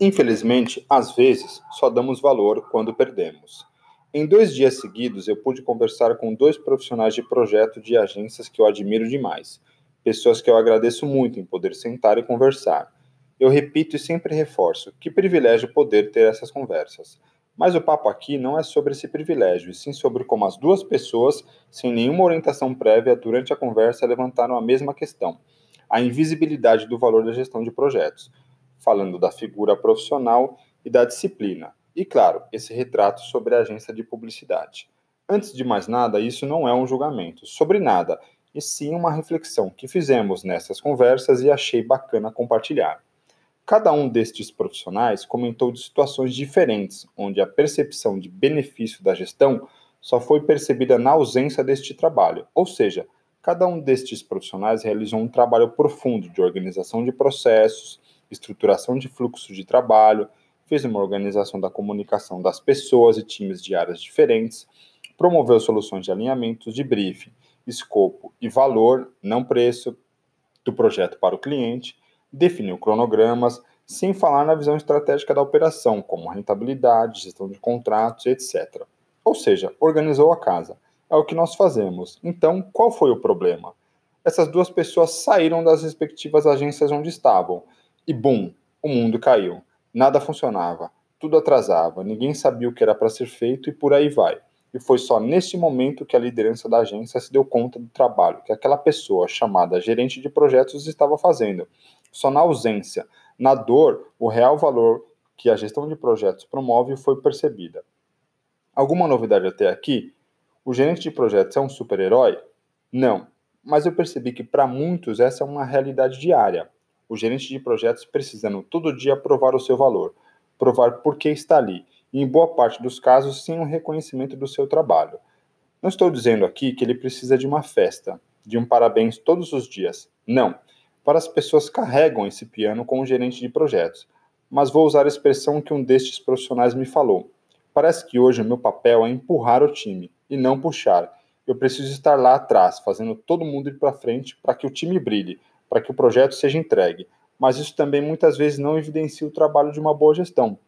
Infelizmente, às vezes, só damos valor quando perdemos. Em dois dias seguidos, eu pude conversar com dois profissionais de projeto de agências que eu admiro demais, pessoas que eu agradeço muito em poder sentar e conversar. Eu repito e sempre reforço: que privilégio poder ter essas conversas. Mas o papo aqui não é sobre esse privilégio, e sim sobre como as duas pessoas, sem nenhuma orientação prévia durante a conversa, levantaram a mesma questão: a invisibilidade do valor da gestão de projetos falando da figura profissional e da disciplina. E claro, esse retrato sobre a agência de publicidade. Antes de mais nada, isso não é um julgamento sobre nada, e sim uma reflexão que fizemos nessas conversas e achei bacana compartilhar. Cada um destes profissionais comentou de situações diferentes, onde a percepção de benefício da gestão só foi percebida na ausência deste trabalho, ou seja, cada um destes profissionais realizou um trabalho profundo de organização de processos, estruturação de fluxo de trabalho, fez uma organização da comunicação das pessoas e times de áreas diferentes, promoveu soluções de alinhamentos de briefing, escopo e valor, não preço, do projeto para o cliente, definiu cronogramas, sem falar na visão estratégica da operação, como rentabilidade, gestão de contratos, etc. Ou seja, organizou a casa. É o que nós fazemos. Então, qual foi o problema? Essas duas pessoas saíram das respectivas agências onde estavam e bum, o mundo caiu. Nada funcionava, tudo atrasava, ninguém sabia o que era para ser feito e por aí vai. E foi só nesse momento que a liderança da agência se deu conta do trabalho que aquela pessoa chamada gerente de projetos estava fazendo. Só na ausência, na dor, o real valor que a gestão de projetos promove foi percebida. Alguma novidade até aqui? O gerente de projetos é um super-herói? Não, mas eu percebi que para muitos essa é uma realidade diária o gerente de projetos precisando todo dia provar o seu valor, provar por que está ali, e em boa parte dos casos sem um reconhecimento do seu trabalho. Não estou dizendo aqui que ele precisa de uma festa, de um parabéns todos os dias. Não. Para as pessoas carregam esse piano com o gerente de projetos. Mas vou usar a expressão que um destes profissionais me falou. Parece que hoje o meu papel é empurrar o time e não puxar. Eu preciso estar lá atrás, fazendo todo mundo ir para frente para que o time brilhe, para que o projeto seja entregue, mas isso também muitas vezes não evidencia o trabalho de uma boa gestão.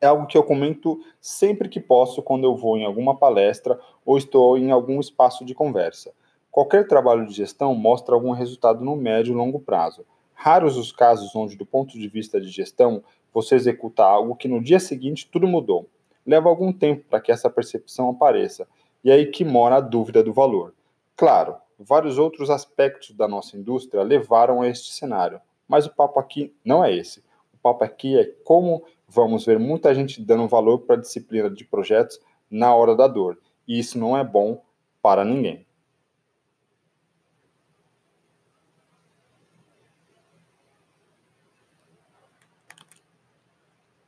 É algo que eu comento sempre que posso quando eu vou em alguma palestra ou estou em algum espaço de conversa. Qualquer trabalho de gestão mostra algum resultado no médio e longo prazo. Raros os casos onde, do ponto de vista de gestão, você executa algo que no dia seguinte tudo mudou. Leva algum tempo para que essa percepção apareça, e é aí que mora a dúvida do valor. Claro, vários outros aspectos da nossa indústria levaram a este cenário. Mas o papo aqui não é esse. O papo aqui é como vamos ver muita gente dando valor para a disciplina de projetos na hora da dor. E isso não é bom para ninguém.